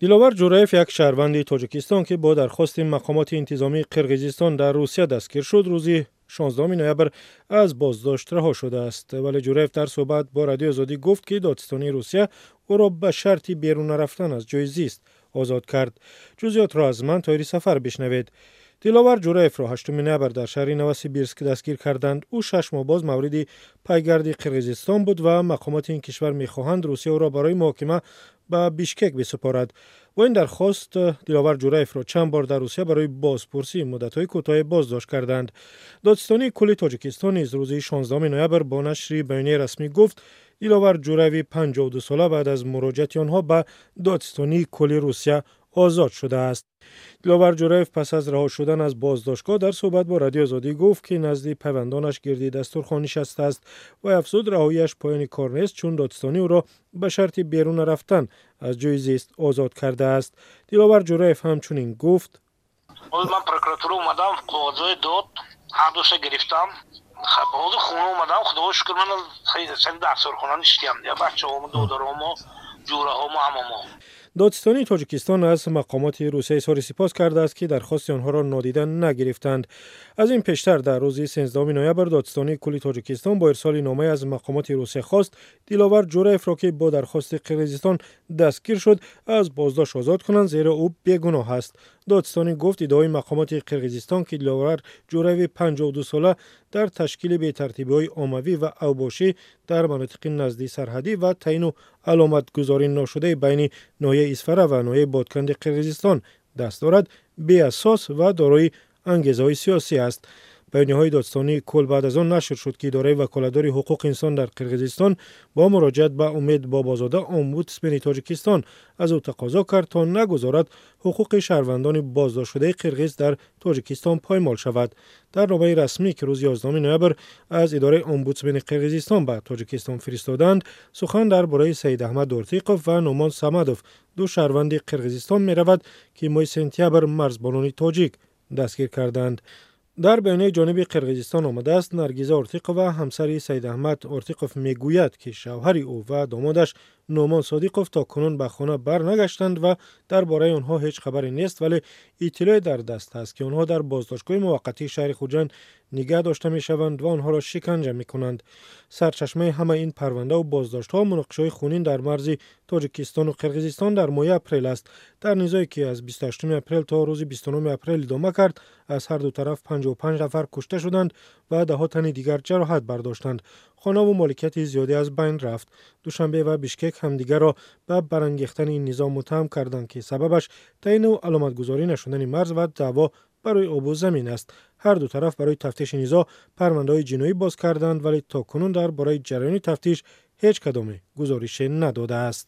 диловар ҷураев як шаҳрванди тоҷикистон ки бо дархости мақомоти интизомии қирғизистон дар русия дастгир шуд рӯзи 16 ноябр аз боздошт раҳо шудааст вале ҷураев дар суҳбат бо радиои озодӣ гуфт ки додистонии русия ӯро ба шарти берун нарафтан аз ҷои зист озод кард ҷузъиётро аз ман тоири сафар бишнавед диловар ҷураевро 8 ноябр дар шаҳри новосибирск дастгир карданд ӯ шаш моҳ боз мавриди пайгарди қирғизистон буд ва мақомоти ин кишвар мехоҳанд русия ӯро барои муҳокима ба бишкек бисупорад бо ин дархост диловар ҷураевро чанд бор дар русия барои бозпурсӣ муддатҳои кӯтоҳе боздошт карданд додистонии кулли тоҷикистон низ рӯзи 16 ноябр бо нашри баёнияи расмӣ гуфт диловар ҷураеви 52сола баъд аз муроҷиати онҳо ба додистонии кулли русия آزاد شده است. دلاور جرایف پس از رها شدن از بازداشتگاه در صحبت با رادیو آزادی گفت که نزد فرزندانش گردی دستورخوان نشسته است و افزود رهاییش پایان کار نیست چون دادستانی او را به شرط بیرون رفتن از جای زیست آزاد کرده است. دلاور جرایف همچنین گفت امروز من پرکراتور اومدم موضوع داد هر دوشه گرفتم. خب خونه اومدم. خدا شکر من از سن دستور خونه نشتیم بچه هم دو ما جوره هم هم دادستانی تاجیکستان از مقامات روسیه سار سپاس کرده است که درخواست آنها را نادیده نگرفتند. از این پیشتر در روز 13 نوامبر دادستانی کلی تاجیکستان با ارسال نامه از مقامات روسیه خواست. دیلاور جورایف را که با درخواست قرقیزستان دستگیر شد. از بازداشت آزاد کنند زیرا او بیگناه است. دادستانی گفت ادعای مقامات قرقیزستان که دیلاور جورایف 52 ساله در تشکیل به ترتیبی آموی و اوباشی در مناطق نزدی سرحدی و تعیین علامت گذاری ناشده بین ناحیه ноҳияи исфара ва ноҳияи бодканди қирғизистон даст дорад беасос ва дорои ангезаҳои сиёсӣ аст بیانیه‌های دادستانی کل بعد از آن نشر شد که اداره وکالتداری حقوق انسان در قرقیزستان با مراجعت به امید بابازاده امبودسمن تاجیکستان از او تقاضا کرد تا نگذارد حقوق شهروندان بازداشت شده قرقیز در تاجیکستان پایمال شود. در نامه رسمی که روز 11 نوامبر از اداره امبودسمن قرقیزستان به تاجیکستان فرستادند سخن درباره سید احمد دورتیقوف و نومان سمدوف دو شهروند قرقیزستان می‌رود که ماه سپتامبر مرزبانان تاجیک دستگیر کردند. дар баёнияи ҷониби қирғизистон омадааст наргиза ортиқова ҳамсари саидаҳмад ортиқов мегӯяд ки шавҳари ӯ ва домодаш نومان صادیقوف تا کنون به خانه بر نگشتند و درباره آنها هیچ خبری نیست ولی اطلاع در دست است که آنها در بازداشتگاه موقتی شهر خوجند نگه داشته می شوند و آنها را شکنجه می کنند سرچشمه همه این پرونده و بازداشت ها مناقشه خونین در مرز تاجیکستان و قرقیزستان در ماه اپریل است. در نزاعی که از 28 اپریل تا روز 29 اپریل ادامه کرد از هر دو طرف 55 نفر کشته شدند و ده تن دیگر جراحت برداشتند. خانه و مالکیت زیادی از بین رفت. دوشنبه و بیشکک همدیگر را به برانگیختن این نزاع متهم کردند که سببش تعیین و علامتگذاری نشدن مرز و دعوا برای آب و زمین است. هر دو طرف برای تفتیش نزاع پرونده های جنایی باز کردند ولی تا کنون در برای جریان تفتیش هیچ کدام گزارش نداده است.